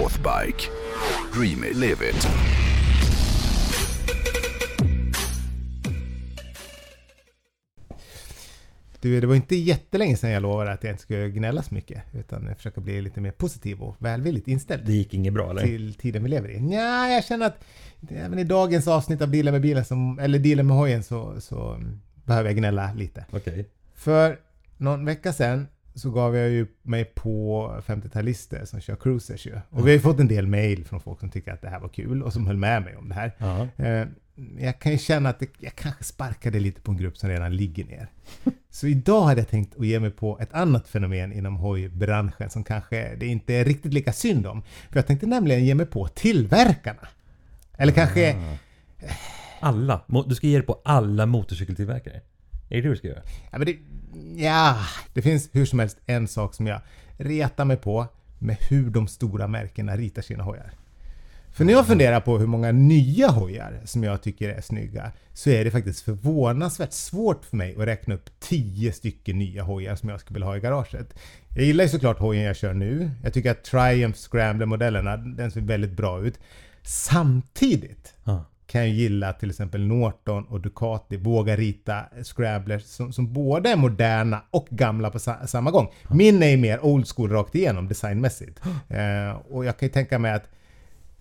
Northbike. Dream it, live it. Du, det var inte jättelänge sedan jag lovade att jag inte skulle gnälla så mycket. Utan försöka bli lite mer positiv och välvilligt inställd. Det gick inget bra eller? Till tiden vi lever i. Ja, jag känner att även i dagens avsnitt av Dealen med bilen, som, eller Dealen med hojen, så, så behöver jag gnälla lite. Okej. Okay. För någon vecka sedan så gav jag ju mig på 50-talister som kör cruisers ju. Och vi har ju fått en del mail från folk som tycker att det här var kul och som höll med mig om det här. Uh, jag kan ju känna att det, jag kanske sparkade lite på en grupp som redan ligger ner. Så idag hade jag tänkt att ge mig på ett annat fenomen inom hojbranschen som kanske det inte är riktigt lika synd om. För jag tänkte nämligen ge mig på tillverkarna. Eller kanske... Ah. Alla? Du ska ge dig på alla motorcykeltillverkare? Är det det du ska göra? Ja, men det, ja, det finns hur som helst en sak som jag retar mig på med hur de stora märkena ritar sina hojar. För när jag funderar på hur många nya hojar som jag tycker är snygga så är det faktiskt förvånansvärt svårt för mig att räkna upp 10 stycken nya hojar som jag skulle vilja ha i garaget. Jag gillar ju såklart hojen jag kör nu. Jag tycker att Triumph Scrambler-modellerna, den ser väldigt bra ut. Samtidigt ah. Kan jag gilla till exempel Norton och Ducati vågar rita Scramblers som, som både är moderna och gamla på sa samma gång. Min är ju mer old school rakt igenom designmässigt. Uh, och jag kan ju tänka mig att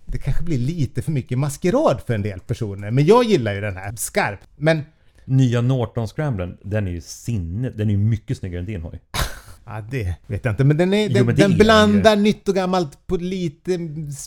det kanske blir lite för mycket maskerad för en del personer. Men jag gillar ju den här skarp. Men... Nya Norton Scramblen, den är ju sinne, den är ju mycket snyggare än din hoj. Ja, det vet jag inte. Men den, är, jo, den, men den blandar ju. nytt och gammalt på lite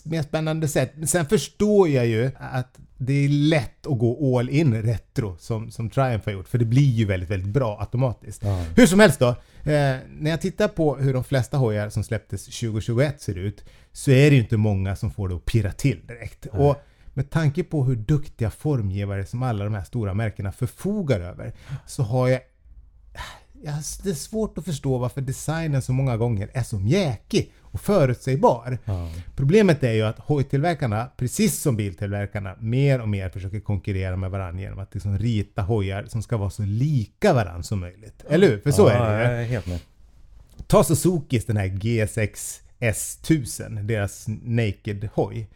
mer spännande sätt. Sen förstår jag ju att det är lätt att gå all in retro som, som Triumph har gjort. För det blir ju väldigt, väldigt bra automatiskt. Ja. Hur som helst då. Eh, när jag tittar på hur de flesta hojar som släpptes 2021 ser ut så är det ju inte många som får det att pirra till direkt. Nej. Och med tanke på hur duktiga formgivare som alla de här stora märkena förfogar över så har jag Ja, det är svårt att förstå varför designen så många gånger är så mjäkig och förutsägbar. Ja. Problemet är ju att hojtillverkarna, precis som biltillverkarna, mer och mer försöker konkurrera med varandra genom att liksom rita hojar som ska vara så lika varandra som möjligt. Eller hur? För så ja, är det ju. Helt med. Ta Suzukis den här G6 S1000, deras Naked-hoj.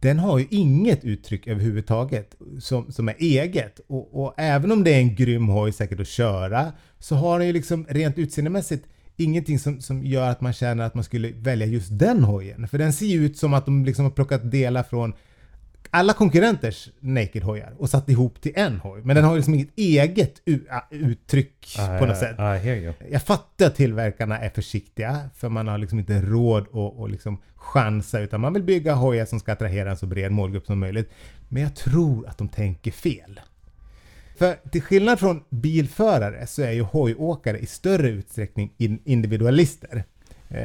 Den har ju inget uttryck överhuvudtaget som, som är eget. Och, och, även om det är en grym hoj säkert att köra så har den ju liksom rent utseendemässigt ingenting som, som gör att man känner att man skulle välja just den hojen. För den ser ju ut som att de liksom har plockat delar från alla konkurrenters Naked-hojar och satt ihop till en hoj. Men den har ju liksom inget eget uttryck ah, på något sätt. Ah, jag fattar att tillverkarna är försiktiga för man har liksom inte råd att, liksom chansa utan man vill bygga hojar som ska attrahera en så bred målgrupp som möjligt. Men jag tror att de tänker fel. För till skillnad från bilförare så är ju hojåkare i större utsträckning individualister. Eh,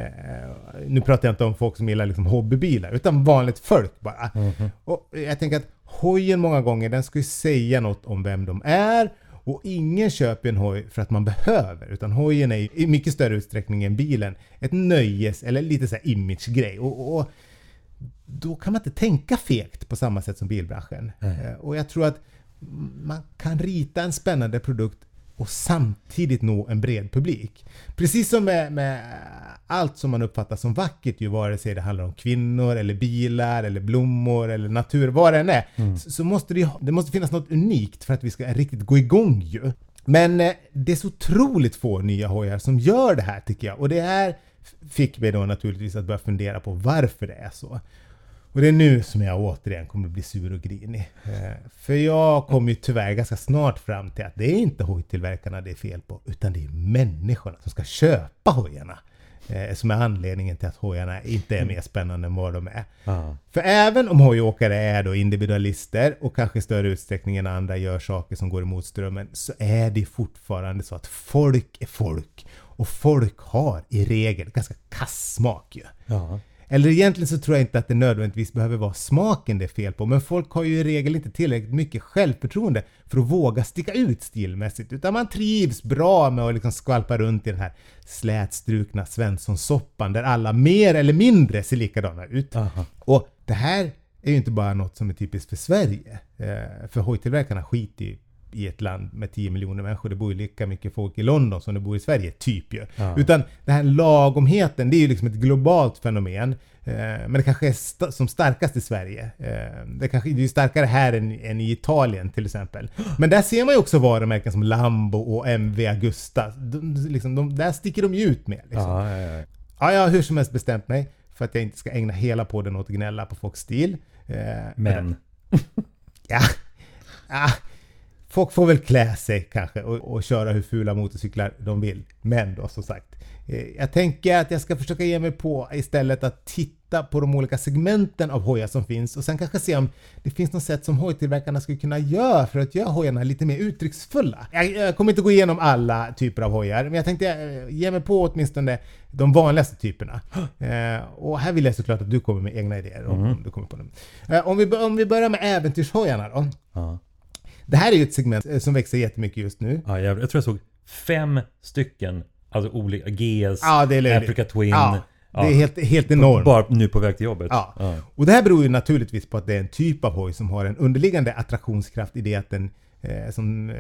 nu pratar jag inte om folk som gillar liksom hobbybilar, utan vanligt folk bara. Mm -hmm. Och jag tänker att hojen många gånger, den ska ju säga något om vem de är. Och ingen köper en hoj för att man behöver, utan hojen är i mycket större utsträckning än bilen ett nöjes eller lite så här imagegrej. Och, och, då kan man inte tänka fegt på samma sätt som bilbranschen. Mm. Och jag tror att man kan rita en spännande produkt och samtidigt nå en bred publik. Precis som med, med, allt som man uppfattar som vackert, ju vare sig det handlar om kvinnor, eller bilar, eller blommor, eller natur, vad det än är, mm. så, så, måste det, det måste finnas något unikt för att vi ska riktigt gå igång ju. Men eh, det är så otroligt få nya hojar som gör det här tycker jag. Och det här fick mig då naturligtvis att börja fundera på varför det är så. Och det är nu som jag återigen kommer bli sur och grinig. Eh, för jag kom ju tyvärr ganska snart fram till att det är inte hojtillverkarna det är fel på, utan det är människorna som ska köpa hojarna. Eh, som är anledningen till att hojarna inte är mer spännande än vad de är. Aha. För även om hojåkare är då individualister och kanske i större utsträckning än andra gör saker som går emot strömmen, så är det fortfarande så att folk är folk. Och folk har i regel ganska kass smak ju. Ja. Eller egentligen så tror jag inte att det nödvändigtvis behöver vara smaken det är fel på, men folk har ju i regel inte tillräckligt mycket självförtroende för att våga sticka ut stilmässigt, utan man trivs bra med att liksom skvalpa runt i den här slätstrukna Svenssonsoppan där alla mer eller mindre ser likadana ut. Aha. Och det här är ju inte bara något som är typiskt för Sverige, eh, för hojtillverkarna skiter ju i ett land med 10 miljoner människor. Det bor ju lika mycket folk i London som det bor i Sverige, typ ju. Ja. Utan den här lagomheten, det är ju liksom ett globalt fenomen. Eh, Men det kanske är st- som starkast i Sverige. Eh, Det, kanske, det är ju starkare här än, än i Italien till exempel. Men där ser man ju också varumärken som Lambo och MV Agusta. De, liksom, de, där sticker de ju ut med. Liksom. Ja, ja, ja. Ja, jag har hur som helst bestämt mig för att jag inte ska ägna hela podden åt att gnälla på folks stil. Eh, Men. Ja, ja, folk får väl klä sig kanske och, och köra hur fula motorcyklar de vill. Men då som sagt, eh, jag tänker att jag ska försöka ge mig på istället att titta på de olika segmenten av hojar som finns och sen kanske se om det finns något sätt som hojtillverkarna skulle kunna göra för att göra hojarna lite mer uttrycksfulla. Jag, jag kommer inte gå igenom alla typer av hojar, men jag tänkte eh, ge mig på åtminstone de vanligaste typerna. Eh, och här vill jag såklart att du kommer med egna idéer om, om du kommer på dem. Eh, om, vi, om vi börjar med äventyrshojarna då. Ja. Det här är ju ett segment eh, som växer jättemycket just nu. Ja, jag, jag tror jag såg fem stycken, alltså olika GS, Ja, det är. Africa Twin. Ja, Ja. det är helt, helt enormt. Bara nu på väg till jobbet. Ja. Och det här beror ju naturligtvis på att det är en typ av hoj som har en underliggande attraktionskraft i det att den som eh,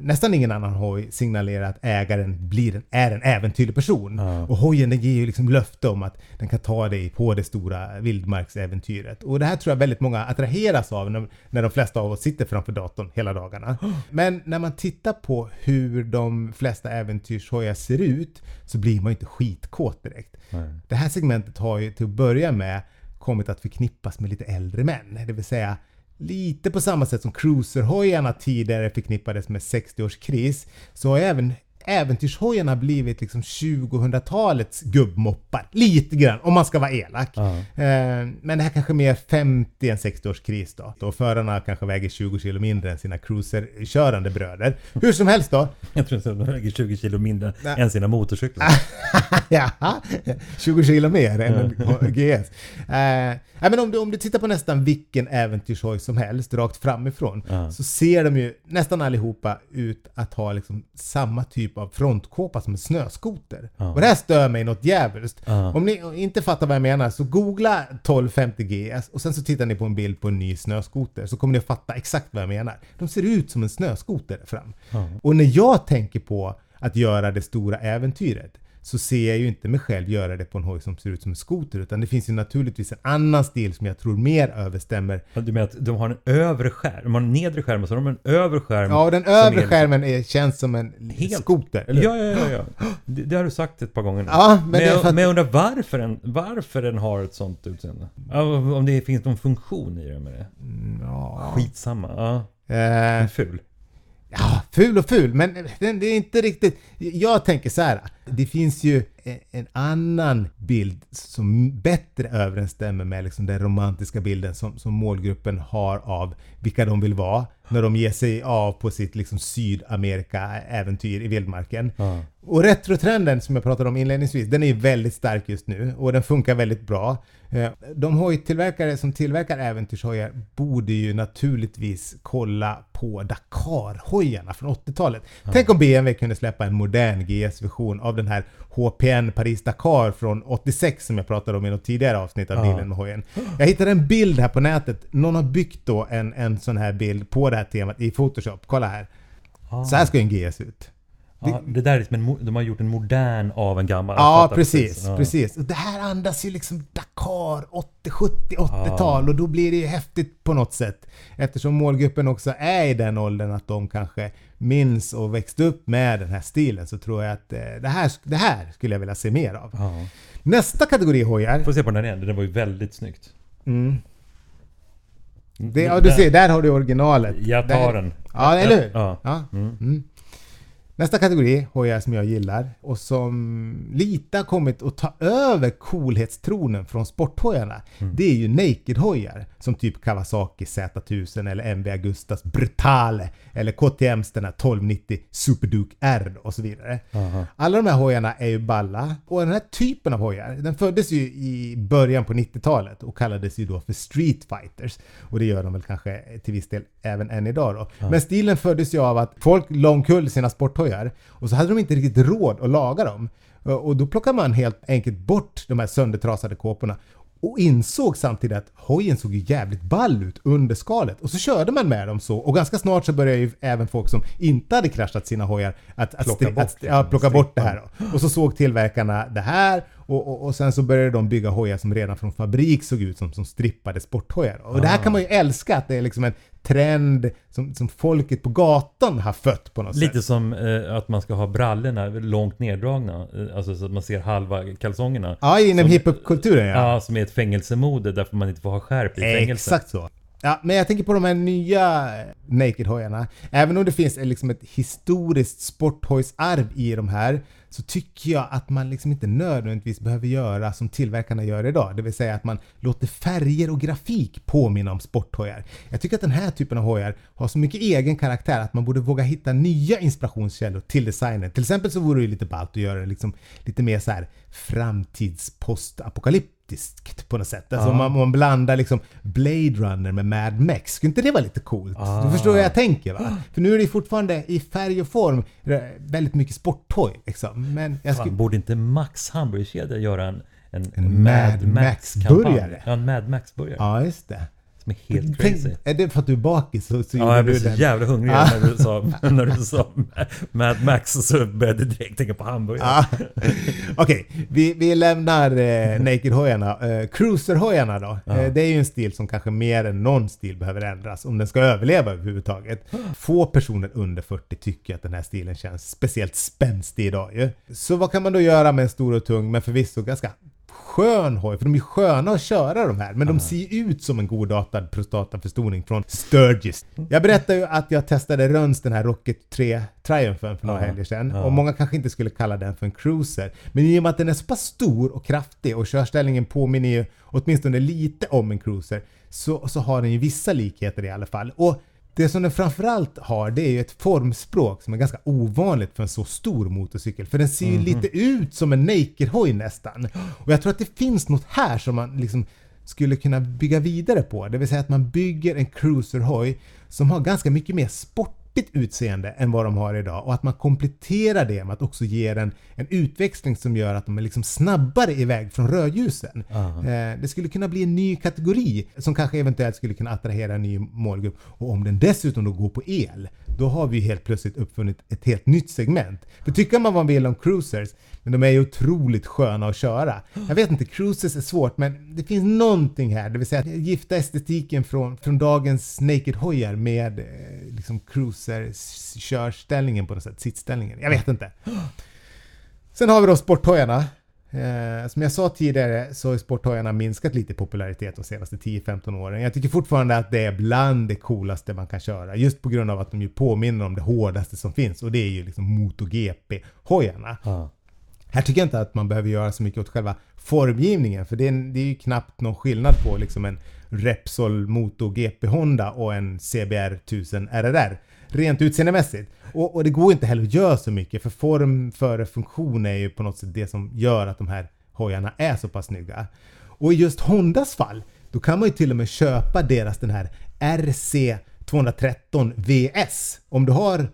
nästan ingen annan hoj signalerar att ägaren blir en, är en äventyrlig person. Ja. Och hojen den ger ju liksom löfte om att den kan ta dig på det stora vildmarksäventyret. Och det här tror jag väldigt många attraheras av när, när de flesta av oss sitter framför datorn hela dagarna. Men när man tittar på hur de flesta äventyrshojar ser ut så blir man ju inte skitkåt direkt. Nej. Det här segmentet har ju till att börja med kommit att förknippas med lite äldre män. Det vill säga lite på samma sätt som cruiserhojarna tidigare förknippades med 60-årskris så har även äventyrshojarna blivit liksom 2000-talets gubbmoppar. Lite grann, om man ska vara elak. Ja. Eh, Men det här kanske är mer 50 än 60-årskris då. Då förarna kanske väger 20 kilo mindre än sina cruiserkörande bröder. Hur som helst då. Jag tror att de väger 20 kilo mindre Nej. än sina motorcyklar. ja, 20 kilo mer än en GS. Eh, men om, du, om du tittar på nästan vilken äventyrshoj som helst rakt framifrån Ja. så ser de ju nästan allihopa ut att ha liksom samma typ av frontkåpa som en snöskoter. Ja. Och det här stör mig något djävulskt. Ja. Om ni inte fattar vad jag menar så googla 1250 GS och sen så tittar ni på en bild på en ny snöskoter så kommer ni att fatta exakt vad jag menar. De ser ut som en snöskoter fram. Ja. Och när jag tänker på att göra det stora äventyret så ser jag ju inte mig själv göra det på en hoj som ser ut som en skoter utan det finns ju naturligtvis en annan stil som jag tror mer överstämmer. Du menar att de har en övre skärm? De har en nedre skärm och så har de en övre skärm. Ja, den övre är- skärmen är, känns som en Helt- skoter, eller? Ja, ja, ja. ja. Det, det har du sagt ett par gånger nu. Ja, men men, jag, att- men jag undrar varför den, varför den har ett sånt utseende? Om det finns någon funktion i det med det? Ja. Skitsamma. Ja. Eh, Den ful. Ja, ful och ful, men den, det är inte riktigt... Jag tänker så här. Det finns ju en, annan bild som bättre överensstämmer med liksom den romantiska bilden som, som målgruppen har av vilka de vill vara när de ger sig av på sitt liksom Sydamerika-äventyr i vildmarken. Ja. Och retrotrenden som jag pratade om inledningsvis, den är väldigt stark just nu och den funkar väldigt bra. Eh, De hojtillverkare som tillverkar äventyrshojar borde ju naturligtvis kolla på Dakar-hojarna från 80-talet. Tänk om BMW kunde släppa en modern GS-version av den här HPN Paris-Dakar från 86 som jag pratade om i något tidigare avsnitt av Ja. Bilen med hojen. Jag hittade en bild här på nätet. Någon har byggt då en, en sån här bild på det här temat i Photoshop. Kolla här. Ah. Så här ska en GS ut. Ja, det där är liksom en, de har gjort en modern av en gammal. Ja, fattar precis. Ja. precis. Och det här andas ju liksom Dakar 80, 70, 80-tal och då blir det ju häftigt på något sätt. Eftersom målgruppen också är i den åldern att de kanske minns och växt upp med den här stilen så tror jag att eh, det här, det här skulle jag vilja se mer av. Nästa kategori hojar. Får se på den igen, den var ju väldigt snyggt. Mm. Det, ja, du ser, där har du originalet. Jag tar där, den. Ja, eller hur? Ja. Ja. Mm. Mm. Nästa kategori hojar som jag gillar och som lite har kommit att ta över coolhetstronen från sporthojarna. Mm. Det är ju naked-hojar som typ Kawasaki Z1000 eller MV Augustas Brutale eller KTMs den här 1290 Superduke R och så vidare. Aha. Alla de här hojarna är ju balla och den här typen av hojar den föddes ju i början på 90-talet och kallades ju då för Street Fighters. Och det gör de väl kanske till viss del även än idag då. Men stilen föddes ju av att folk la omkull sina sporthojar och så hade de inte riktigt råd att laga dem. Och då plockar man helt enkelt bort de här söndertrasade kåporna och insåg samtidigt att hojen såg ju jävligt ball ut under skalet. Och så körde man med dem så och ganska snart så började ju även folk som inte hade kraschat sina hojar att, att, Plocka bort att ja, plocka bort det här. Och så såg tillverkarna det här och, och, och sen så började de bygga hojar som redan från fabrik såg ut som, som strippade sporthojar. Och det här kan man ju älska, att det är liksom en trend som, som folket på gatan har fött på något sätt. Lite som eh, att man ska ha brallorna långt neddragna. Eh, alltså så att man ser halva kalsongerna. Ja, inom Som- hiphop-kulturen Ja, som är ett fängelsemode därför man inte får ha skärp i fängelse. Exakt så. Ja, men jag tänker på de här nya eh, Naked-hojarna. Även om det finns liksom ett historiskt sporthojsarv i de här så tycker jag att man liksom inte nödvändigtvis behöver göra som tillverkarna gör idag. Det vill säga att man låter färger och grafik påminna om sporthojar. Jag tycker att den här typen av hojar har så mycket egen karaktär att man borde våga hitta nya inspirationskällor till designen. Till exempel så vore det lite ballt att göra det liksom lite mer så här framtidspostapokalyptiskt på något sätt. Alltså Ja. man, man blandar liksom Blade Runner med Mad Max. Skulle inte det vara lite coolt? Ah. Du förstår hur jag tänker va? För nu är det fortfarande i färg och form eh, väldigt mycket sporthoj liksom. Men jag Fan, skulle... borde inte Max hamburgerkedja göra en, en, En Mad Max-kampanj? Max-burgare. Ja, en Mad Max-burgare. Ja, just det. Som är helt Tänk, crazy. är det för att du är bakis så, så Ja, jag blev så den? jävla hungrig Ah. när, du sa, när du sa Mad Max och så började jag direkt tänka på hamburgare. Ja. Okej, vi, vi lämnar eh, Naked-hojarna. Eh, Cruiser-hojarna då. Eh, det är ju en stil som kanske mer än någon stil behöver ändras om den ska överleva överhuvudtaget. Få personer under 40 tycker att den här stilen känns speciellt spänstig idag ju. Så vad kan man då göra med en stor och tung men förvisso ganska skön hoj? För de är sköna att köra de här men de ser ut som en godartad prostataförstoring från Sturgis. Jag berättade ju att jag testade Röns den här Rocket 3 Triumphen för några helger sedan och många kanske inte skulle kalla den för en cruiser. Men i och med att den är så pass stor och kraftig och körställningen påminner ju åtminstone lite om en cruiser så, så har den ju vissa likheter i alla fall. Och det som den framförallt har det är ju ett formspråk som är ganska ovanligt för en så stor motorcykel. För den ser ju lite ut som en naked-hoj nästan. Och jag tror att det finns något här som man liksom skulle kunna bygga vidare på. Det vill säga att man bygger en cruiserhoj som har ganska mycket mer sportigt utseende än vad de har idag och att man kompletterar det med att också ge den en utväxling som gör att de är liksom snabbare iväg från rödljusen. Eh, Det skulle kunna bli en ny kategori som kanske eventuellt skulle kunna attrahera en ny målgrupp. Och om den dessutom då går på el, då har vi helt plötsligt uppfunnit ett helt nytt segment. För tycker man vad man vill om cruisers, men de är ju otroligt sköna att köra. Jag vet inte, cruisers är svårt, men det finns någonting här, det vill säga att gifta estetiken från, från dagens naked-hojar med eh, liksom cruiser-körställningen på något sätt, sittställningen. Jag vet inte. Sen har vi då sporthojarna. Eh, som jag sa tidigare så har ju sporthojarna minskat lite i popularitet de senaste 10-15 åren. Jag tycker fortfarande att det är bland det coolaste man kan köra. Just på grund av att de ju påminner om det hårdaste som finns och det är ju liksom MotoGP-hojarna. Ah. Här tycker jag inte att man behöver göra så mycket åt själva formgivningen för det är, det är ju knappt någon skillnad på liksom en Repsol Moto GP Honda och en CBR 1000 RRR rent utseendemässigt. Och, och det går inte heller att göra så mycket för form före funktion är ju på något sätt det som gör att de här hojarna är så pass snygga. Och i just Hondas fall, då kan man ju till och med köpa deras den här RC 213 VS. Om du har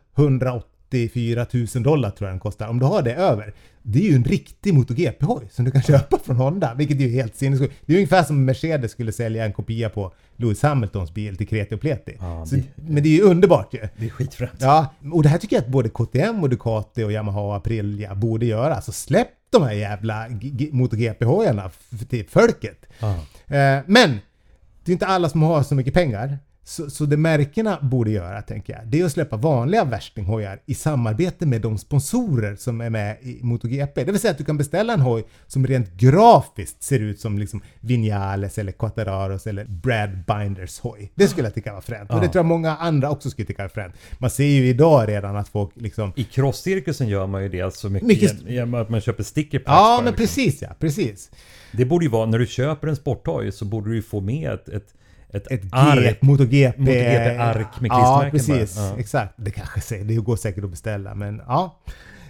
184 000 dollar tror jag den kostar. Om du har det över, det är ju en riktig MotoGP-hoj som du kan köpa från Honda, vilket är ju helt sinnessjukt. Det är ungefär som Mercedes skulle sälja en kopia på Lewis Hamiltons bil till Kreti och Pleti. Ja, Så, det- men det är ju underbart ju. Det är skitfränt. Ja, och det här tycker jag att både KTM och Ducati och Yamaha och Aprilia borde göra. Så släpp de här jävla MotoGP-hojarna till folket. Ja. Eh, men det är inte alla som har så mycket pengar. Så, så det märkena borde göra, tänker jag, det är att släppa vanliga värstinghojar i samarbete med de sponsorer som är med i MotoGP. Det vill säga att du kan beställa en hoj som rent grafiskt ser ut som liksom Vinales eller Quattararos eller Brad Binders hoj. Det skulle jag tycka var fränt. Och det tror jag många andra också skulle tycka var fränt. Man ser ju idag redan att folk liksom I crosscirkusen gör man ju det så mycket, Mycket- genom att man köper sticker packs Ja, men precis ja, precis. Det borde ju vara, när du köper en sporthoj så borde du ju få med ett, ett, ett, Ett ark. MotoGP. MotoGP-ark med Ja, klistermärken precis. bara. Ja. Exakt. Det kanske säger, det går säkert att beställa, men ja.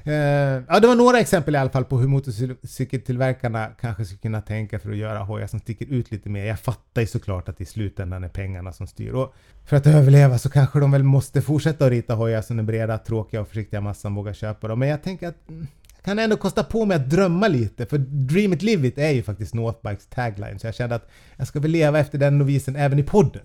Eh, ja, det var några exempel i alla fall på hur motorcykeltillverkarna kanske skulle kunna tänka för att göra hojar som sticker ut lite mer. Jag fattar ju såklart att i slutändan är pengarna som styr. Och för att överleva så kanske de väl måste fortsätta att rita hojar som den breda, tråkiga och försiktiga massan vågar köpa dem. Men jag tänker att jag kan ändå kosta på mig att drömma lite, för Dream it, live it är ju faktiskt Northbikes tagline, så jag kände att jag ska väl leva efter den novisen även i podden.